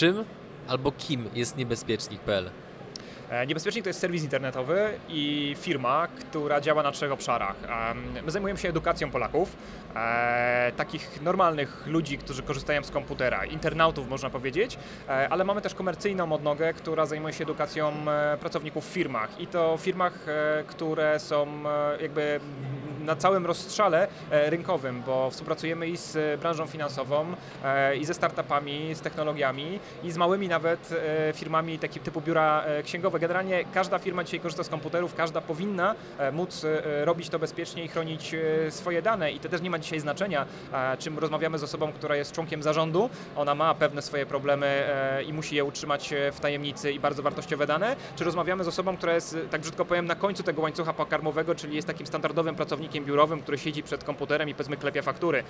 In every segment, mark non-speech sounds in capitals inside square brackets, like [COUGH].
czym albo kim jest niebezpiecznik.pl? E, niebezpiecznik to jest serwis internetowy i firma, która działa na trzech obszarach. My zajmujemy się edukacją Polaków, e, takich normalnych ludzi, którzy korzystają z komputera, internautów można powiedzieć, e, ale mamy też komercyjną odnogę, która zajmuje się edukacją pracowników w firmach i to w firmach, które są jakby na całym rozstrzale rynkowym, bo współpracujemy i z branżą finansową, i ze startupami, z technologiami, i z małymi nawet firmami takiego typu biura księgowe, generalnie każda firma dzisiaj korzysta z komputerów, każda powinna e, móc e, robić to bezpiecznie i chronić e, swoje dane i to też nie ma dzisiaj znaczenia, czym rozmawiamy z osobą, która jest członkiem zarządu, ona ma pewne swoje problemy i musi je utrzymać w tajemnicy i bardzo wartościowe dane, czy rozmawiamy z osobą, która jest, tak brzydko powiem, na końcu tego łańcucha pokarmowego, czyli jest takim standardowym pracownikiem biurowym, który siedzi przed komputerem i powiedzmy klepia faktury.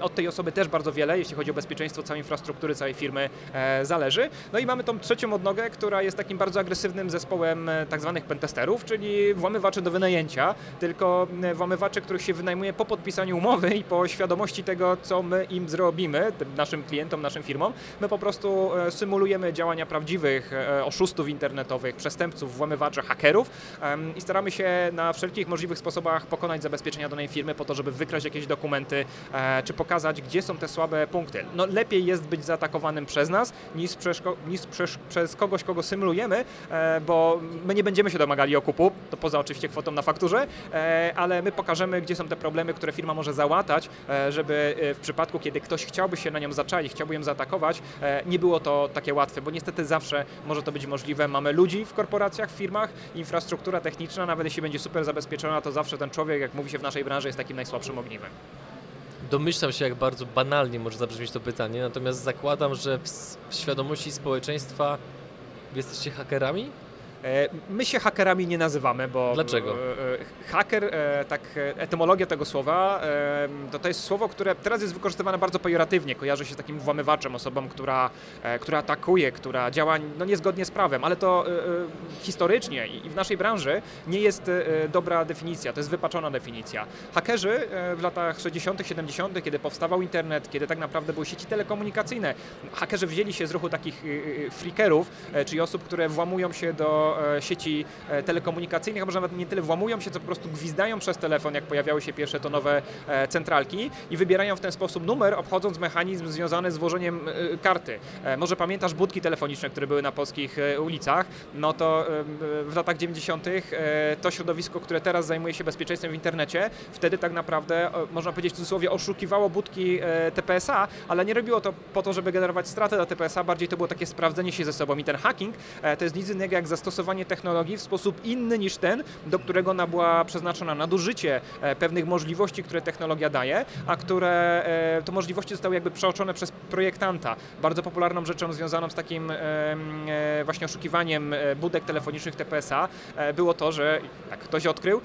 Od tej osoby też bardzo wiele, jeśli chodzi o bezpieczeństwo całej infrastruktury, całej firmy zależy. No i mamy tą trzecią odnogę, która jest takim bardzo agresywnym zespołem e, tak zwanych pentesterów, czyli włamywaczy do wynajęcia, tylko e, włamywaczy, których się wynajmuje po podpisaniu umowy i po świadomości tego, co my im zrobimy, naszym klientom, naszym firmom. My po prostu e, symulujemy działania prawdziwych oszustów internetowych, przestępców, włamywaczy, hakerów i staramy się na wszelkich możliwych sposobach pokonać zabezpieczenia danej firmy po to, żeby wykraść jakieś dokumenty, czy pokazać, gdzie są te słabe punkty. No lepiej jest być zaatakowanym przez nas, niż, niż przez, przez kogoś, kogo symulujemy, bo my nie będziemy się domagali okupu, to poza oczywiście kwotą na fakturze, e, ale my pokażemy, gdzie są te problemy, które firma może załatać, e, żeby e, w przypadku, kiedy ktoś chciałby się na nią zaczaić, chciałby ją zaatakować, nie było to takie łatwe, bo niestety zawsze może to być możliwe. Mamy ludzi w korporacjach, w firmach, infrastruktura techniczna, nawet jeśli będzie super zabezpieczona, to zawsze ten człowiek, jak mówi się w naszej branży, jest takim najsłabszym ogniwem. Domyślam się, jak bardzo banalnie może zabrzmieć to pytanie, natomiast zakładam, że w świadomości społeczeństwa jesteście hakerami? E, my się hakerami nie nazywamy, bo. Dlaczego? E, e, haker, tak, etymologia tego słowa, to to jest słowo, które teraz jest wykorzystywane bardzo pejoratywnie. Kojarzy się z takim włamywaczem, osobą, która, która atakuje, która działa no, niezgodnie z prawem, ale to historycznie i w naszej branży nie jest dobra definicja, to jest wypaczona definicja. Hakerzy w latach 60., 70., kiedy powstawał internet, kiedy tak naprawdę były sieci telekomunikacyjne, hakerzy wzięli się z ruchu takich freakerów, czyli osób, które włamują się do E, sieci e, telekomunikacyjnych, a może nawet nie tyle włamują się, co po prostu gwizdają przez telefon, jak pojawiały się pierwsze to nowe e, centralki i wybierają w ten sposób numer, obchodząc mechanizm związany z włożeniem karty. Może pamiętasz budki telefoniczne, które były na polskich ulicach? No to w latach 90. to środowisko, które teraz zajmuje się bezpieczeństwem w internecie, wtedy tak naprawdę, można powiedzieć w cudzysłowie, oszukiwało budki TPSA, ale nie robiło to po to, żeby generować straty dla TPSA, bardziej to było takie sprawdzenie się ze sobą i ten hacking to jest nic innego jak zastosowanie zastosowanie technologii w sposób inny niż ten, do którego ona była przeznaczona, nadużycie e, pewnych możliwości, które technologia daje, a które e, to możliwości zostały jakby przeoczone przez projektanta. Bardzo popularną rzeczą związaną z takim e, właśnie oszukiwaniem budek telefonicznych TPSA było to, że jak ktoś odkrył,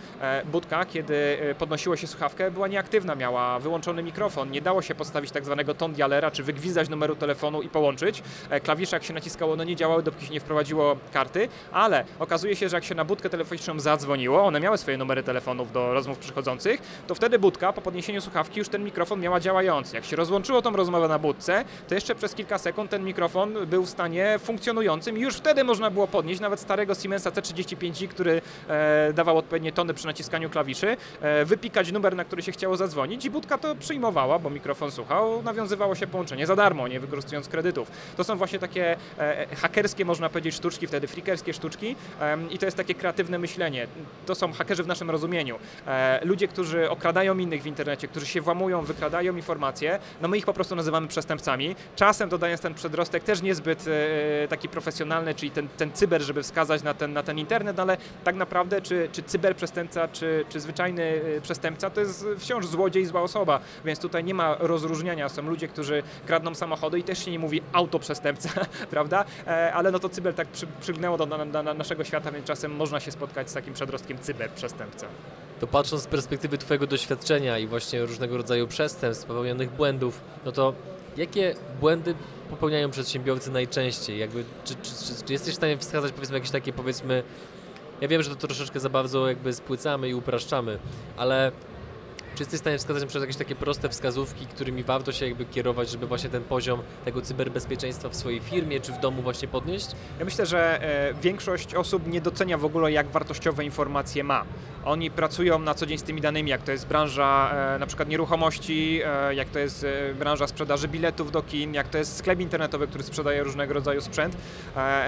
budka, kiedy podnosiło się słuchawkę, była nieaktywna, miała wyłączony mikrofon, nie dało się postawić tak zwanego ton dialera, czy wygwizdać numeru telefonu i połączyć. Klawisze jak się naciskało, no nie działały, dopóki się nie wprowadziło karty, ale okazuje się, że jak się na budkę telefoniczną zadzwoniło, one miały swoje numery telefonów do rozmów przychodzących, to wtedy budka po podniesieniu słuchawki już ten mikrofon miała działający. Jak się rozłączyło tą rozmowę na budce, to jeszcze przez kilka sekund ten mikrofon był w stanie funkcjonującym i już wtedy można było podnieść nawet starego Siemensa C35, który e, dawał odpowiednie tony przy naciskaniu klawiszy, e, wypikać numer, na który się chciało zadzwonić i budka to przyjmowała, bo mikrofon słuchał, nawiązywało się połączenie za darmo, nie wykorzystując kredytów. To są właśnie takie e, hakerskie, można powiedzieć, sztuczki, wtedy freakerskie sztuczki, i to jest takie kreatywne myślenie. To są hakerzy w naszym rozumieniu. E, ludzie, którzy okradają innych w internecie, którzy się włamują, wykradają informacje, no my ich po prostu nazywamy przestępcami. Czasem dodając ten przedrostek też niezbyt e, taki profesjonalny, czyli ten, ten cyber, żeby wskazać na ten, na ten internet, no ale tak naprawdę czy, czy cyberprzestępca, czy, czy zwyczajny e, przestępca to jest wciąż złodziej, zła osoba, więc tutaj nie ma rozróżniania. Są ludzie, którzy kradną samochody i też się nie mówi autoprzestępca, [LAUGHS] prawda? Ale no to cyber tak przy, przygnęło do, do, do, naszego świata, więc czasem można się spotkać z takim przedrostkiem cyberprzestępca. To patrząc z perspektywy Twojego doświadczenia i właśnie różnego rodzaju przestępstw, popełnionych błędów, no to jakie błędy popełniają przedsiębiorcy najczęściej? Jakby, czy, czy, czy, czy jesteś w stanie wskazać powiedzmy jakieś takie powiedzmy ja wiem, że to troszeczkę za bardzo jakby spłycamy i upraszczamy, ale Czy jesteś w stanie wskazać przykład jakieś takie proste wskazówki, którymi warto się jakby kierować, żeby właśnie ten poziom tego cyberbezpieczeństwa w swojej firmie czy w domu właśnie podnieść? Ja myślę, że e, większość osób nie docenia w ogóle, jak wartościowe informacje ma. Oni pracują na co dzień z tymi danymi, jak to jest branża e, na przykład nieruchomości, e, jak to jest e, branża sprzedaży biletów do kin, jak to jest sklep internetowy, który sprzedaje różnego rodzaju sprzęt.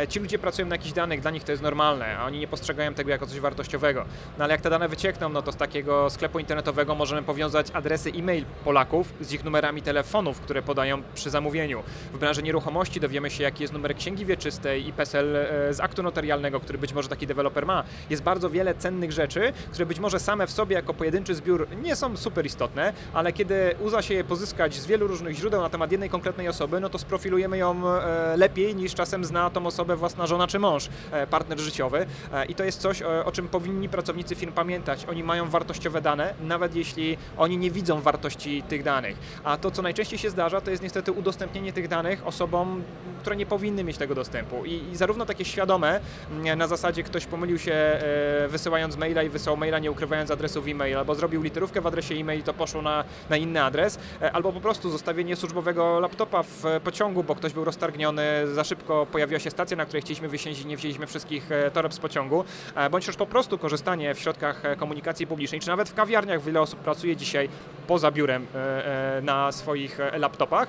Ci ludzie pracują na jakichś danych, dla nich to jest normalne, a oni nie postrzegają tego jako coś wartościowego. No ale jak te dane wyciekną, no to z takiego sklepu internetowego możemy powiązać adresy e-mail Polaków z ich numerami telefonów, które podają przy zamówieniu. W branży nieruchomości dowiemy się, jaki jest numer księgi wieczystej i PESEL e, z aktu notarialnego, który być może taki deweloper ma. Jest bardzo wiele cennych rzeczy, które być może same w sobie jako pojedynczy zbiór nie są super istotne, ale kiedy uda się je pozyskać z wielu różnych źródeł na temat jednej konkretnej osoby, no to sprofilujemy ją e, lepiej niż czasem zna tą osobę własna żona czy mąż, e, partner życiowy. I to jest coś, o czym powinni pracownicy firm pamiętać. Oni mają wartościowe dane, nawet jeśli oni nie widzą wartości tych danych. A to, co najczęściej się zdarza, to jest niestety udostępnienie tych danych osobom, które nie powinny mieć tego dostępu. I, i zarówno takie świadome, m, na zasadzie ktoś pomylił się e, wysyłając maila i wysłał maila nie ukrywając adresu e-mail, albo zrobił literówkę w adresie e-mail i to poszło na, na inny adres, e, albo po prostu zostawienie służbowego laptopa w e, pociągu, bo ktoś był roztargniony, za szybko pojawiła się stacja, na której chcieliśmy wysiąść i nie wzięliśmy wszystkich toreb z pociągu, bądź też po prostu korzystanie w środkach komunikacji publicznej, czy nawet w kawiarniach wiele osób pracuje dzisiaj poza biurem e, e, na swoich e, laptopach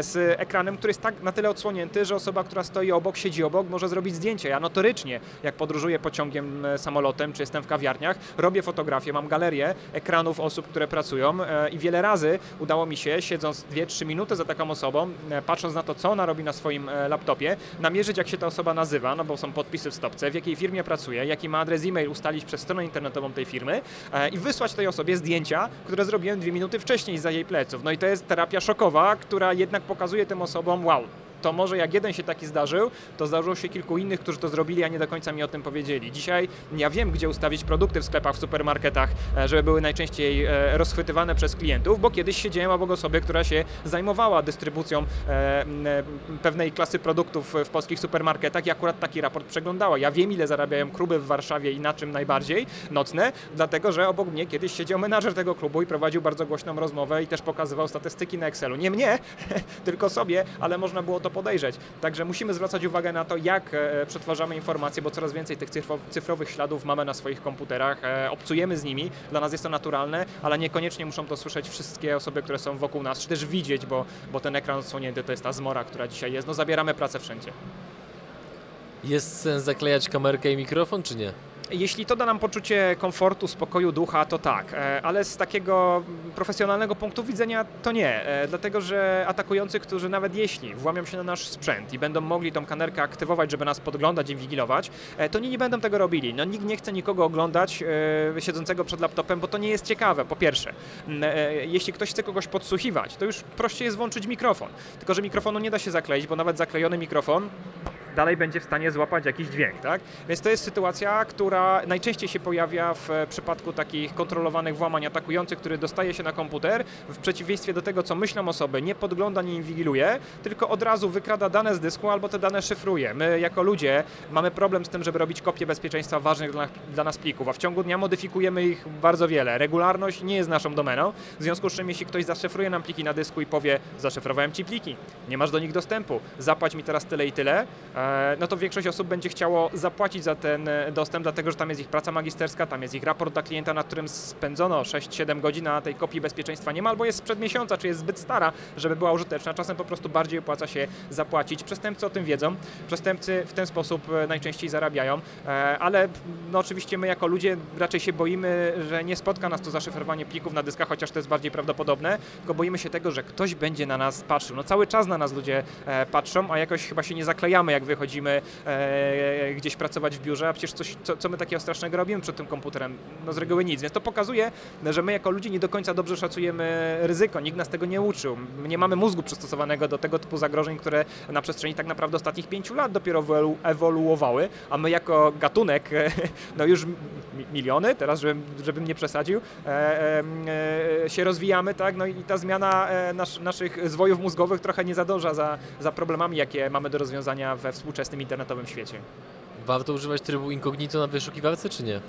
z ekranem, który jest tak na tyle odsłonięty, że osoba, która stoi obok, siedzi obok, może zrobić zdjęcie. Ja notorycznie, jak podróżuję pociągiem, samolotem, czy jestem w kawiarniach, robię fotografię, mam galerię ekranów osób, które pracują i wiele razy udało mi się, siedząc 2-3 minuty za taką osobą, patrząc na to, co ona robi na swoim laptopie, namierzyć, jak się ta osoba nazywa, no bo są podpisy w stopce, w jakiej firmie pracuje, jaki ma adres e-mail, ustalić przez stronę internetową tej firmy i wysłać tej osobie zdjęcia, które zrobiłem dwie minuty wcześniej za jej pleców. No i to jest terapia szokowa, która jednak pokazuje tym osobom, wow, to może jak jeden się taki zdarzył, to zdarzyło się kilku innych, którzy to zrobili, a nie do końca mi o tym powiedzieli. Dzisiaj ja wiem, gdzie ustawić produkty w sklepach, w supermarketach, e, żeby były najczęściej e, rozchwytywane przez klientów, bo kiedyś siedziałem obok osoby, która się zajmowała dystrybucją e, pewnej klasy produktów w polskich supermarketach i akurat taki raport przeglądała. Ja wiem, ile zarabiają kluby w Warszawie i na czym najbardziej nocne, dlatego że obok mnie kiedyś siedział menadżer tego klubu i prowadził bardzo głośną rozmowę i też pokazywał statystyki na Excelu. Nie mnie, [LAUGHS] tylko sobie, ale można było to podejrzeć. Także musimy zwracać uwagę na to, jak e, przetwarzamy informacje, bo coraz więcej tych cyfro- cyfrowych śladów mamy na swoich komputerach, e, obcujemy z nimi, dla nas jest to naturalne, ale niekoniecznie muszą to słyszeć wszystkie osoby, które są wokół nas, czy też widzieć, bo, bo ten ekran odsłonięty to jest ta zmora, która dzisiaj jest. No zabieramy pracę wszędzie. Jest sens zaklejać kamerkę i mikrofon, czy nie? Jeśli to da nam poczucie komfortu, spokoju ducha, to tak, e, ale z takiego profesjonalnego punktu widzenia to nie, e, dlatego że atakujący, którzy nawet jeśli włamią się na nasz sprzęt i będą mogli tą kamerkę aktywować, żeby nas podglądać i wigilować, e, to nie, nie będą tego robili. No, nikt nie chce nikogo oglądać siedzącego przed laptopem, bo to nie jest ciekawe, po pierwsze. Jeśli ktoś chce kogoś podsłuchiwać, to już prościej jest włączyć mikrofon. Tylko, że mikrofonu nie da się zakleić, bo nawet zaklejony mikrofon dalej będzie w stanie złapać jakiś dźwięk, tak? Więc to jest sytuacja, która najczęściej się pojawia w e, przypadku takich kontrolowanych włamań atakujących, który dostaje się na komputer, w przeciwieństwie do tego, co myślą osoby, nie podgląda, nie inwigiluje, tylko od razu wykrada dane z dysku albo te dane szyfruje. My jako ludzie mamy problem z tym, żeby robić kopie bezpieczeństwa ważnych dla, dla nas plików, a w ciągu dnia modyfikujemy ich bardzo wiele. Regularność nie jest naszą domeną, w związku z czym jeśli ktoś zaszyfruje nam pliki na dysku i powie, zaszyfrowałem ci pliki, nie masz do nich dostępu, zapłać mi teraz tyle i tyle, no to większość osób będzie chciało zapłacić za ten e, dostęp, dlatego że tam jest ich praca magisterska, tam jest ich raport dla klienta, na którym spędzono 6-7 godzin, a tej kopii bezpieczeństwa nie ma, albo jest sprzed miesiąca, czy jest zbyt stara, żeby była użyteczna. Czasem po prostu bardziej opłaca się zapłacić. Przestępcy o tym wiedzą, przestępcy w ten sposób e, najczęściej zarabiają, e, ale no oczywiście my jako ludzie raczej się boimy, że nie spotka nas to zaszyfrowanie plików na dyskach, chociaż to jest bardziej prawdopodobne, tylko boimy się tego, że ktoś będzie na nas patrzył. No cały czas na nas ludzie e, patrzą, a jakoś chyba się nie zaklejamy, jak wychodzimy e, gdzieś pracować w biurze, a przecież coś, co, co my takiego strasznego robimy przed tym komputerem? No z reguły nic, więc to pokazuje, że my jako ludzie nie do końca dobrze szacujemy ryzyko, nikt nas tego nie uczył. My nie mamy mózgu przystosowanego do tego typu zagrożeń, które na przestrzeni tak naprawdę ostatnich pięciu lat dopiero ewolu- ewoluowały, a my jako gatunek, e, no już mi- miliony, teraz żebym, żebym nie przesadził, e, e, e, się rozwijamy, tak, no i ta zmiana e, nasz, naszych zwojów mózgowych trochę nie zadąża za, za problemami, jakie mamy do rozwiązania we współczesnym internetowym świecie. Warto używać trybu incognito na wyszukiwarce, czy nie?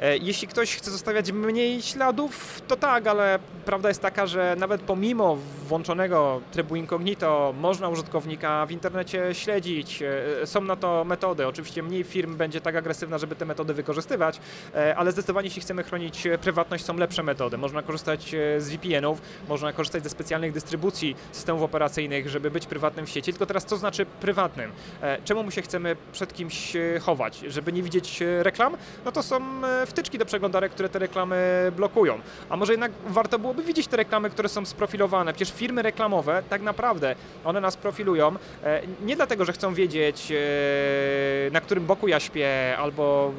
E, Jeśli ktoś chce zostawiać mniej śladów, to tak, ale prawda jest taka, że nawet pomimo włączonego trybu incognito można użytkownika w internecie śledzić. E, Są na to metody. Oczywiście mniej firm będzie tak agresywna, żeby te metody wykorzystywać, e, ale zdecydowanie jeśli chcemy chronić prywatność, są lepsze metody. Można korzystać z VPN-ów, można korzystać ze specjalnych dystrybucji systemów operacyjnych, żeby być prywatnym w sieci. Tylko teraz co znaczy prywatnym? Czemu my się chcemy przed kimś chować? Żeby nie widzieć reklam? No to są wtyczki do przeglądarek, które te reklamy blokują. A może jednak warto byłoby widzieć te reklamy, które są sprofilowane? Przecież firmy reklamowe, tak naprawdę, one nas profilują e, nie dlatego, że chcą wiedzieć, e, na którym boku ja śpię, albo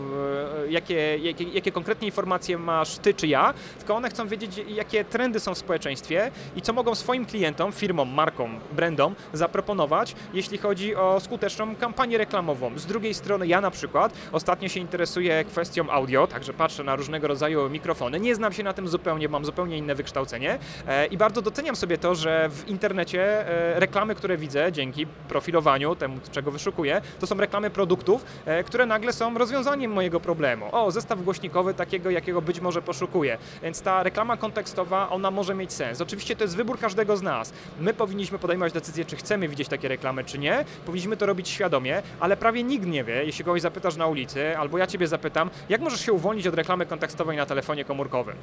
e, jakie, jakie, jakie konkretnie informacje masz ty czy ja, tylko one chcą wiedzieć, jakie trendy są w społeczeństwie i co mogą swoim klientom, firmom, markom, brandom zaproponować, jeśli chodzi o skuteczną kampanię reklamową. Z drugiej strony ja na przykład ostatnio się interesuję kwestią audio, także patrzę na różnego rodzaju mikrofony. Nie znam się na tym zupełnie, mam zupełnie inne wykształcenie e, i bardzo doceniam sobie to, że w internecie e, reklamy, które widzę dzięki profilowaniu, temu czego wyszukuję, to są reklamy produktów, e, które nagle są rozwiązaniem mojego problemu. O, zestaw głośnikowy takiego, jakiego być może poszukuję. Więc ta reklama kontekstowa, ona może mieć sens. Oczywiście to jest wybór każdego z nas. My powinniśmy podejmować decyzję, czy chcemy widzieć takie reklamy, czy nie. Powinniśmy to robić świadomie, ale prawie nikt nie wie, jeśli kogoś zapytasz na ulicy, albo ja ciebie zapytam, jak możesz się uwolnić od reklamy kontekstowej na telefonie komórkowym.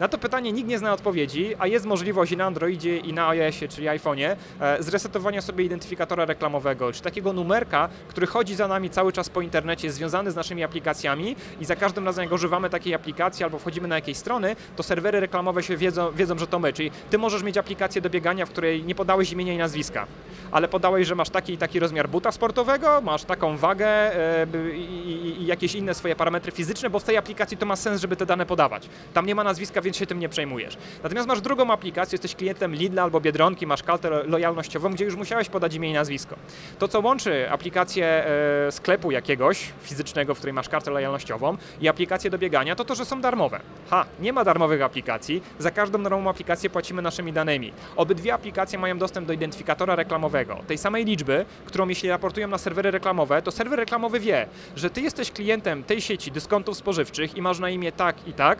Na to pytanie nikt nie zna odpowiedzi, a jest możliwość i na Androidzie, i na iOSie, czyli iPhone'ie, e, zresetowania sobie identyfikatora reklamowego, czy takiego numerka, który chodzi za nami cały czas po internecie, związany z naszymi aplikacjami i za każdym razem, jak używamy takiej aplikacji albo wchodzimy na jakieś strony, to serwery reklamowe się wiedzą, wiedzą, że to my. Czyli ty możesz mieć aplikację do biegania, w której nie podałeś imienia i nazwiska, ale podałeś, że masz taki i taki rozmiar buta sportowego, masz taką wagę e, i, i, i jakieś inne swoje parametry fizyczne, bo w tej aplikacji to ma sens, żeby te dane podawać. Tam nie ma nazwiska, więc się tym nie przejmujesz. Natomiast masz drugą aplikację, jesteś klientem Lidla albo Biedronki, masz kartę lo- lojalnościową, gdzie już musiałeś podać imię i nazwisko. To, co łączy aplikację e, sklepu jakiegoś fizycznego, w której masz kartę lojalnościową i aplikację do biegania, to to, że są darmowe. Ha, nie ma darmowych aplikacji, za każdą darmową aplikację płacimy naszymi danymi. Obydwie aplikacje mają dostęp do identyfikatora reklamowego, tej samej liczby, którą jeśli raportują na serwery reklamowe, to serwer reklamowy wie, że ty jesteś klientem tej sieci dyskontów spożywczych i masz na imię tak i tak,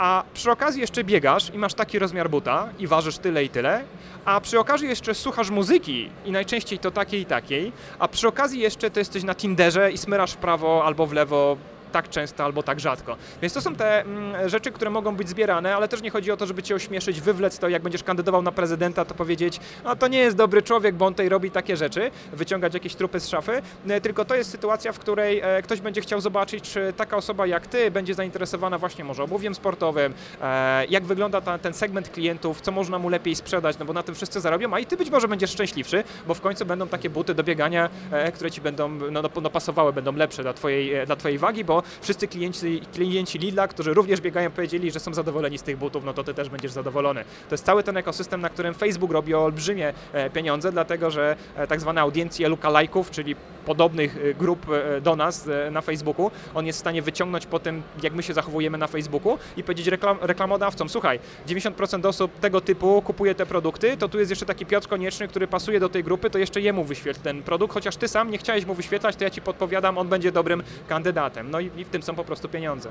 a przy okazji jeszcze biegasz i masz taki rozmiar buta i ważysz tyle i tyle, a przy okazji jeszcze słuchasz muzyki i najczęściej to takiej i takiej, a przy okazji jeszcze to jesteś na Tinderze i smyrasz w prawo albo w lewo tak często albo tak rzadko. Więc to są te mm, rzeczy, które mogą być zbierane, ale też nie chodzi o to, żeby cię ośmieszyć, wywlec to, jak będziesz kandydował na prezydenta, to powiedzieć, a to nie jest dobry człowiek, bo on tutaj robi takie rzeczy, wyciągać jakieś trupy z szafy, e, tylko to jest sytuacja, w której e, ktoś będzie chciał zobaczyć, czy taka osoba jak ty będzie zainteresowana właśnie może obuwiem sportowym, e, jak wygląda ta, ten segment klientów, co można mu lepiej sprzedać, no bo na tym wszyscy zarobią, a i ty być może będziesz szczęśliwszy, bo w końcu będą takie buty do biegania, które ci będą no, no, no, pasowały, będą lepsze dla twojej, dla twojej wagi, bo wszyscy klienci, klienci Lidla, którzy również biegają, powiedzieli, że są zadowoleni z tych butów, no to ty też będziesz zadowolony. To jest cały ten ekosystem, na którym Facebook robi olbrzymie e, pieniądze, dlatego że e, tak zwane audiencje lookalike'ów, czyli podobnych e, grup do nas na Facebooku, on jest w stanie wyciągnąć po tym, jak my się zachowujemy na Facebooku i powiedzieć reklam, reklamodawcom, słuchaj, 90% osób tego typu kupuje te produkty, to tu jest jeszcze taki Piotr Konieczny, który pasuje do tej grupy, to jeszcze jemu wyświetl ten produkt, chociaż ty sam nie chciałeś mu wyświetlać, to ja ci podpowiadam, on będzie dobrym kandydatem. No i, i w tym są po prostu pieniądze.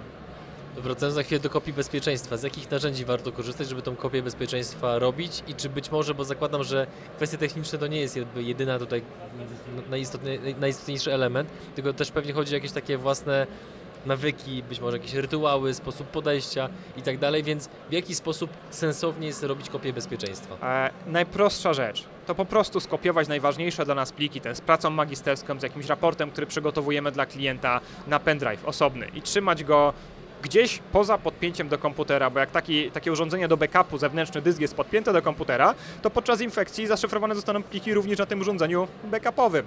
Wracając za chwilę do kopii bezpieczeństwa, z jakich narzędzi warto korzystać, żeby tą kopię bezpieczeństwa robić i czy być może, bo zakładam, że kwestie techniczne to nie jest jedyna tutaj najistotniejszy element, tylko też pewnie chodzi o jakieś takie własne nawyki, być może jakieś rytuały, sposób podejścia i tak dalej, więc w jaki sposób sensownie jest robić kopię bezpieczeństwa? E, najprostsza rzecz to po prostu skopiować najważniejsze dla nas pliki, ten z pracą magisterską, z jakimś raportem, który przygotowujemy dla klienta na pendrive osobny i trzymać go gdzieś poza podpięciem do komputera, bo jak taki, takie urządzenie do backupu, zewnętrzny dysk jest podpięte do komputera, to podczas infekcji zaszyfrowane zostaną pliki również na tym urządzeniu backupowym.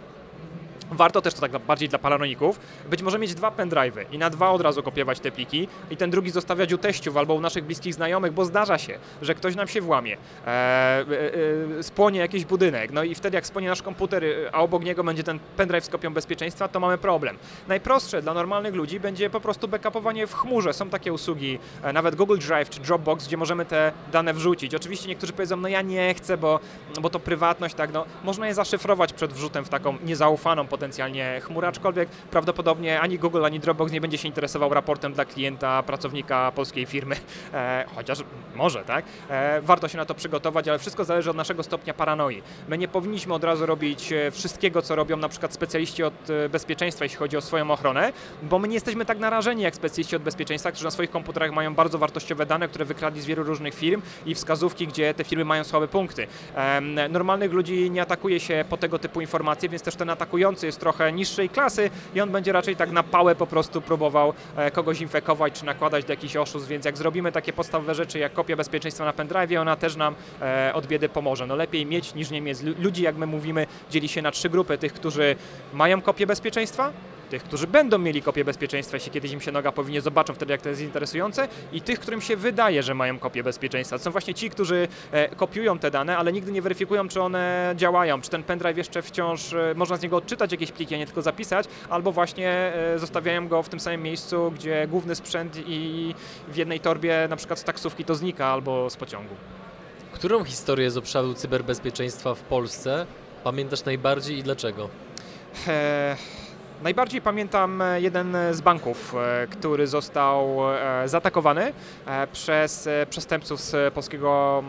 Warto też to tak bardziej dla paranoików, być może mieć dwa pendrive'y i na dwa od razu kopiować te pliki i ten drugi zostawiać u teściów albo u naszych bliskich znajomych, bo zdarza się, że ktoś nam się włamie, e, e, e, spłonie jakiś budynek, no i wtedy jak spłonie nasz komputer, a obok niego będzie ten pendrive z kopią bezpieczeństwa, to mamy problem. Najprostsze dla normalnych ludzi będzie po prostu backupowanie w chmurze. Są takie usługi, e, nawet Google Drive czy Dropbox, gdzie możemy te dane wrzucić. Oczywiście niektórzy powiedzą, no ja nie chcę, bo, bo to prywatność, tak, no można je zaszyfrować przed wrzutem w taką niezaufaną potencjalnie chmura, aczkolwiek prawdopodobnie ani Google, ani Dropbox nie będzie się interesował raportem dla klienta, pracownika polskiej firmy, [LAUGHS] e, chociaż może, tak? E, warto się na to przygotować, ale wszystko zależy od naszego stopnia paranoi. My nie powinniśmy od razu robić e, wszystkiego, co robią na przykład specjaliści od e, bezpieczeństwa, jeśli chodzi o swoją ochronę, bo my nie jesteśmy tak narażeni jak specjaliści od bezpieczeństwa, którzy na swoich komputerach mają bardzo wartościowe dane, które wykradli z wielu różnych firm i wskazówki, gdzie te firmy mają słabe punkty. Em, Normalnych ludzi nie atakuje się po tego typu informacje, więc też ten atakujący jest trochę niższej klasy i on będzie raczej tak na pałę po prostu próbował e, kogoś infekować czy nakładać do jakichś oszustw, więc jak zrobimy takie podstawowe rzeczy jak kopia bezpieczeństwa na pendrive, ona też nam e, od biedy pomoże. No lepiej mieć niż nie mieć. Lu- Ludzi, jak my mówimy, dzieli się na trzy grupy. Tych, którzy mają kopię bezpieczeństwa, tych, którzy będą mieli kopię bezpieczeństwa, jeśli kiedyś im się noga powinie, zobaczą wtedy, jak to jest interesujące, i tych, którym się wydaje, że mają kopię bezpieczeństwa. To są właśnie ci, którzy e, kopiują te dane, ale nigdy nie weryfikują, czy one działają, czy ten pendrive jeszcze wciąż, e, można z niego odczytać jakieś pliki, a nie tylko zapisać, albo właśnie e, zostawiają go w tym samym miejscu, gdzie główny sprzęt i w jednej torbie, na przykład z taksówki, to znika, albo z pociągu. Którą historię z obszaru cyberbezpieczeństwa w Polsce pamiętasz najbardziej i dlaczego? Najbardziej pamiętam e, jeden z banków, e, który został e, zaatakowany e, przez e, przestępców z polskiego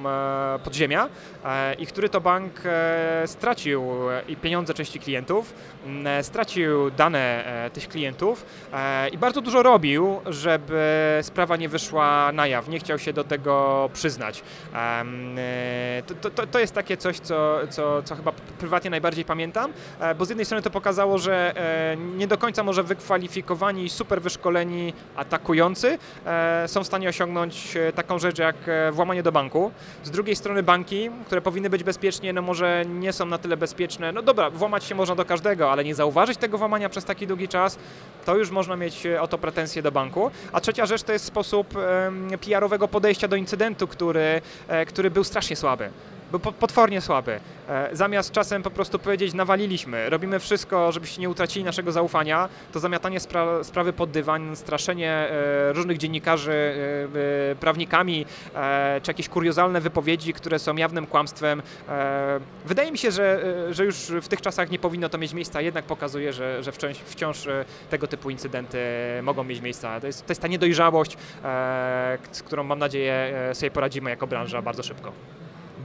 e, podziemia e, i który to bank e, stracił e, i pieniądze części klientów, e, stracił dane e, tych klientów e, i bardzo dużo robił, żeby sprawa nie wyszła na jaw. Nie chciał się do tego przyznać. E, To, to, to jest takie coś, co, co, co chyba prywatnie najbardziej pamiętam, e, bo z jednej strony to pokazało, że e, nie do końca może wykwalifikowani i super wyszkoleni atakujący e, są w stanie osiągnąć e, taką rzecz jak e, włamanie do banku. Z drugiej strony banki, które powinny być bezpiecznie, no może nie są na tyle bezpieczne. No dobra, włamać się można do każdego, ale nie zauważyć tego włamania przez taki długi czas, to już można mieć o to pretensje do banku. A trzecia rzecz to jest sposób PR-owego podejścia do incydentu, który, który był strasznie słaby. Był po- potwornie słaby. E, Zamiast czasem po prostu powiedzieć nawaliliśmy, robimy wszystko, żebyście nie utracili naszego zaufania, to zamiatanie spra- sprawy pod dywan, straszenie e, różnych dziennikarzy e, prawnikami, czy jakieś kuriozalne wypowiedzi, które są jawnym kłamstwem. Wydaje mi się, że, że już w tych czasach nie powinno to mieć miejsca, jednak pokazuje, że, że wciąż, wciąż tego typu incydenty mogą mieć miejsca. To jest, to jest ta niedojrzałość, z którą mam nadzieję sobie poradzimy jako branża bardzo szybko.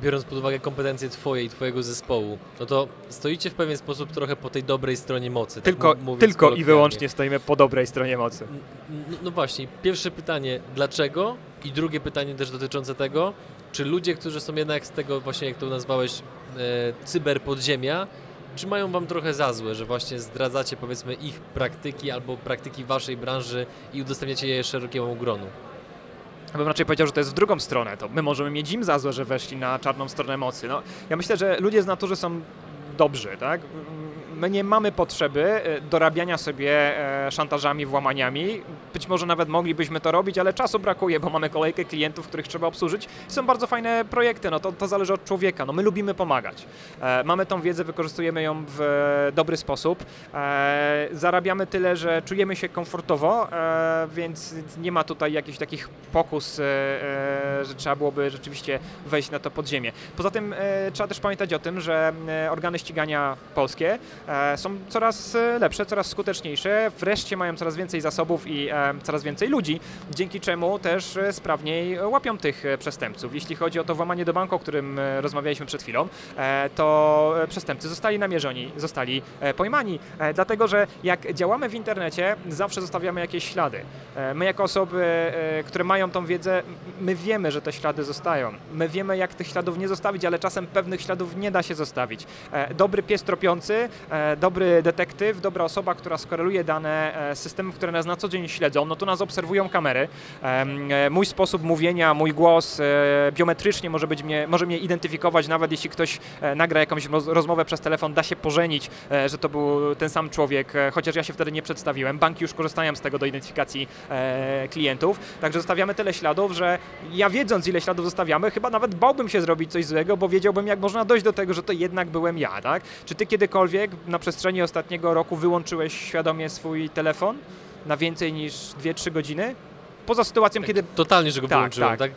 Biorąc pod uwagę kompetencje Twoje i Twojego zespołu, no to stoicie w pewien sposób trochę po tej dobrej stronie mocy. Tylko, tak tylko i wyłącznie stoimy po dobrej stronie mocy. No, no właśnie, pierwsze pytanie, dlaczego? I drugie pytanie też dotyczące tego, czy ludzie, którzy są jednak z tego właśnie, jak to nazwałeś, e, cyberpodziemia, czy mają wam trochę za złe, że właśnie zdradzacie powiedzmy ich praktyki albo praktyki waszej branży i udostępniacie je szerokiemu gronu? Bym raczej powiedział, że to jest w drugą stronę. To my możemy mieć im za złe, że weszli na czarną stronę mocy. No, ja myślę, że ludzie z natury są dobrzy, tak? My nie mamy potrzeby e, dorabiania sobie e, szantażami, włamaniami. Być może nawet moglibyśmy to robić, ale czasu brakuje, bo mamy kolejkę klientów, których trzeba obsłużyć. Są bardzo fajne projekty, no to, to zależy od człowieka. No my lubimy pomagać. E, Mamy tą wiedzę, wykorzystujemy ją w dobry sposób. Zarabiamy tyle, że czujemy się komfortowo, więc nie ma tutaj jakichś takich pokus, że trzeba byłoby rzeczywiście wejść na to podziemie. Poza tym trzeba też pamiętać o tym, że organy ścigania polskie są coraz e, lepsze, coraz skuteczniejsze, wreszcie mają coraz więcej zasobów i e, coraz więcej ludzi, dzięki czemu też e, sprawniej łapią tych e, przestępców. Jeśli chodzi o to włamanie do banku, o którym e, rozmawialiśmy przed chwilą, e, to e, przestępcy zostali namierzeni, zostali e, pojmani, e, dlatego że jak działamy w internecie, zawsze zostawiamy jakieś ślady. E, My jako osoby, e, które mają tą wiedzę, my wiemy, że te ślady zostają. My wiemy, jak tych śladów nie zostawić, ale czasem pewnych śladów nie da się zostawić. E, Dobry pies tropiący, e, dobry detektyw, dobra osoba, która skoreluje dane e, z systemów, które nas na co dzień śledzą, no to nas obserwują kamery. E, Mój sposób mówienia, mój głos e, biometrycznie może, być mnie, może mnie identyfikować, nawet jeśli ktoś e, nagra jakąś roz- rozmowę przez telefon, da się pożenić, e, że to był ten sam człowiek, e, chociaż ja się wtedy nie przedstawiłem. Banki już korzystają z tego do identyfikacji e, klientów, także zostawiamy tyle śladów, że ja wiedząc ile śladów zostawiamy, chyba nawet bałbym się zrobić coś złego, bo wiedziałbym jak można dojść do tego, że to jednak byłem ja, tak? Czy ty kiedykolwiek na przestrzeni ostatniego roku wyłączyłeś świadomie swój telefon na więcej niż 2-3 godziny? Poza sytuacją, kiedy Totalnie, że go Tak, wyłączyłem, tak. tak?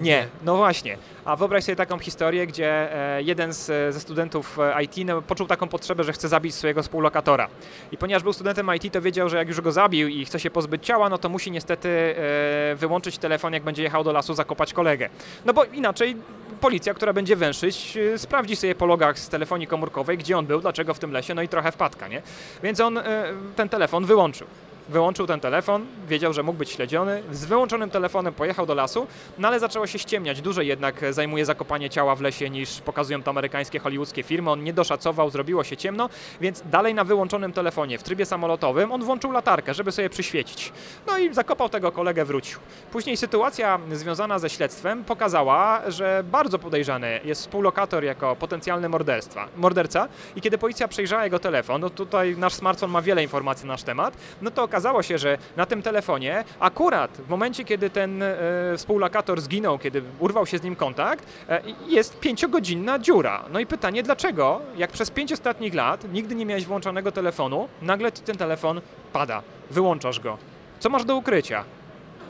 Nie, no właśnie. A wyobraź sobie taką historię, gdzie e, jeden z, ze studentów e, IT no, poczuł taką potrzebę, że chce zabić swojego współlokatora. I ponieważ był studentem IT, to wiedział, że jak już go zabił i chce się pozbyć ciała, no to musi niestety e, wyłączyć telefon, jak będzie jechał do lasu zakopać kolegę. No bo inaczej policja, która będzie węszyć, e, sprawdzi sobie po logach z telefonii komórkowej, gdzie on był, dlaczego w tym lesie, no i trochę wpadka, nie? Więc on e, ten telefon wyłączył. Wyłączył ten telefon, wiedział, że mógł być śledziony. Z wyłączonym telefonem pojechał do lasu, no ale zaczęło się ściemniać. Dłużej jednak zajmuje zakopanie ciała w lesie niż pokazują to amerykańskie, hollywoodzkie firmy. On nie doszacował, zrobiło się ciemno, więc dalej na wyłączonym telefonie w trybie samolotowym on włączył latarkę, żeby sobie przyświecić. No i zakopał tego kolegę, wrócił. Później sytuacja związana ze śledztwem pokazała, że bardzo podejrzany jest współlokator jako potencjalny morderstwa, morderca i kiedy policja przejrzała jego telefon, no tutaj nasz smartfon ma wiele informacji na nasz temat, no to okazało się, że na tym telefonie akurat w momencie, kiedy ten e, współlokator zginął, kiedy urwał się z nim kontakt, e, jest pięciogodzinna dziura. No i pytanie, dlaczego, jak przez pięć ostatnich lat nigdy nie miałeś włączonego telefonu, nagle ten telefon pada, wyłączasz go. Co masz do ukrycia?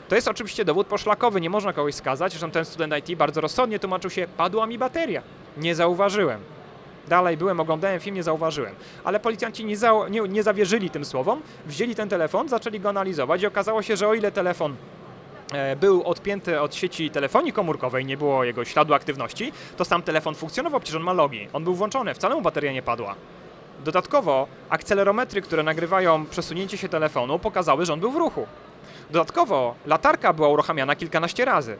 To jest oczywiście dowód poszlakowy, nie można kogoś skazać, że ten student IT bardzo rozsądnie tłumaczył się, padła mi bateria. Nie zauważyłem. Dalej byłem, oglądałem film, nie zauważyłem. Ale policjanci nie, za, nie, nie zawierzyli tym słowom, wzięli ten telefon, zaczęli go analizować i okazało się, że o ile telefon e, był odpięty od sieci telefonii komórkowej, nie było jego śladu aktywności, to sam telefon funkcjonował, przecież on ma logi. On był włączony, wcale mu bateria nie padła. Dodatkowo akcelerometry, które nagrywają przesunięcie się telefonu, pokazały, że on był w ruchu. Dodatkowo latarka była uruchamiana kilkanaście razy.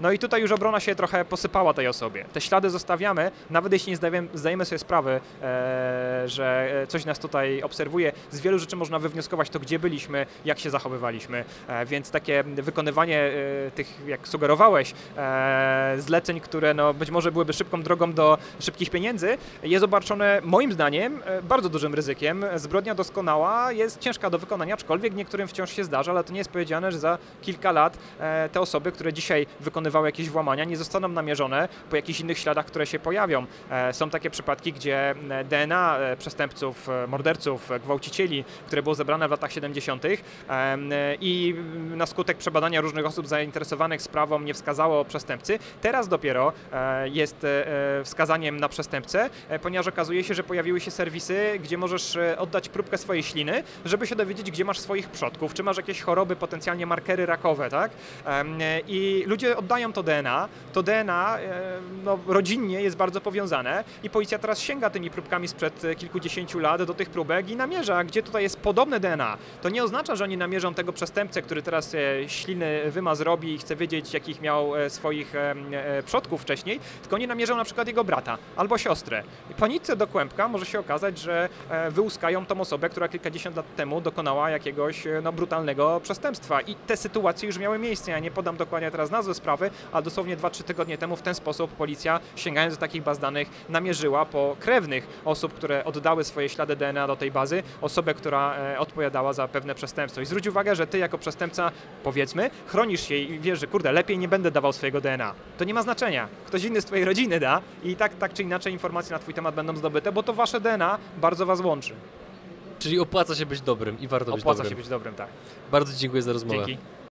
No i tutaj już obrona się trochę posypała tej osobie. Te ślady zostawiamy, nawet jeśli nie zdajemy, zdajemy sobie sprawy, e, że coś nas tutaj obserwuje. Z wielu rzeczy można wywnioskować to, gdzie byliśmy, jak się zachowywaliśmy. E, więc takie wykonywanie e, tych, jak sugerowałeś, e, zleceń, które no, być może byłyby szybką drogą do szybkich pieniędzy, jest obarczone moim zdaniem e, bardzo dużym ryzykiem. Zbrodnia doskonała jest ciężka do wykonania, aczkolwiek niektórym wciąż się zdarza, ale to nie jest powiedziane, że za kilka lat e, te osoby, które dzisiaj wykonują jakieś włamania, nie zostaną namierzone po jakichś innych śladach, które się pojawią. E, są takie przypadki, gdzie DNA e, przestępców, e, morderców, gwałcicieli, które było zebrane w latach 70. i na skutek przebadania różnych osób zainteresowanych sprawą nie wskazało przestępcy, teraz dopiero jest wskazaniem na przestępcę, ponieważ okazuje się, że pojawiły się serwisy, gdzie możesz oddać próbkę swojej śliny, żeby się dowiedzieć, gdzie masz swoich przodków, czy masz jakieś choroby, potencjalnie markery rakowe, tak? I ludzie oddają to DNA, to DNA e, no, rodzinnie jest bardzo powiązane i policja teraz sięga tymi próbkami sprzed e, kilkudziesięciu lat do tych próbek i namierza, gdzie tutaj jest podobne DNA. To nie oznacza, że oni namierzą tego przestępcę, który teraz e, śliny wymaz robi i chce wiedzieć, jakich miał swoich przodków wcześniej, tylko oni namierzą na przykład jego brata albo siostrę. I po nitce do kłębka może się okazać, że wyłuskają tą osobę, która kilkadziesiąt lat temu dokonała jakiegoś no, brutalnego przestępstwa. I te sytuacje już miały miejsce. Ja nie podam dokładnie teraz nazwy sprawy, a dosłownie 2-3 tygodnie temu w ten sposób policja, sięgając do takich baz danych, namierzyła po krewnych osób, które oddały swoje ślady DNA do tej bazy, osobę, która e, odpowiadała za pewne przestępstwo. I zwróć uwagę, że ty jako przestępca, powiedzmy, chronisz się i wiesz, że kurde, lepiej nie będę dawał swojego DNA. To nie ma znaczenia. Ktoś inny z twojej rodziny da i tak, tak czy inaczej informacje na twój temat będą zdobyte, bo to wasze DNA bardzo was łączy. Czyli opłaca się być dobrym i warto opłaca być dobrym. Opłaca się być dobrym, tak. Bardzo dziękuję za rozmowę. Dzięki.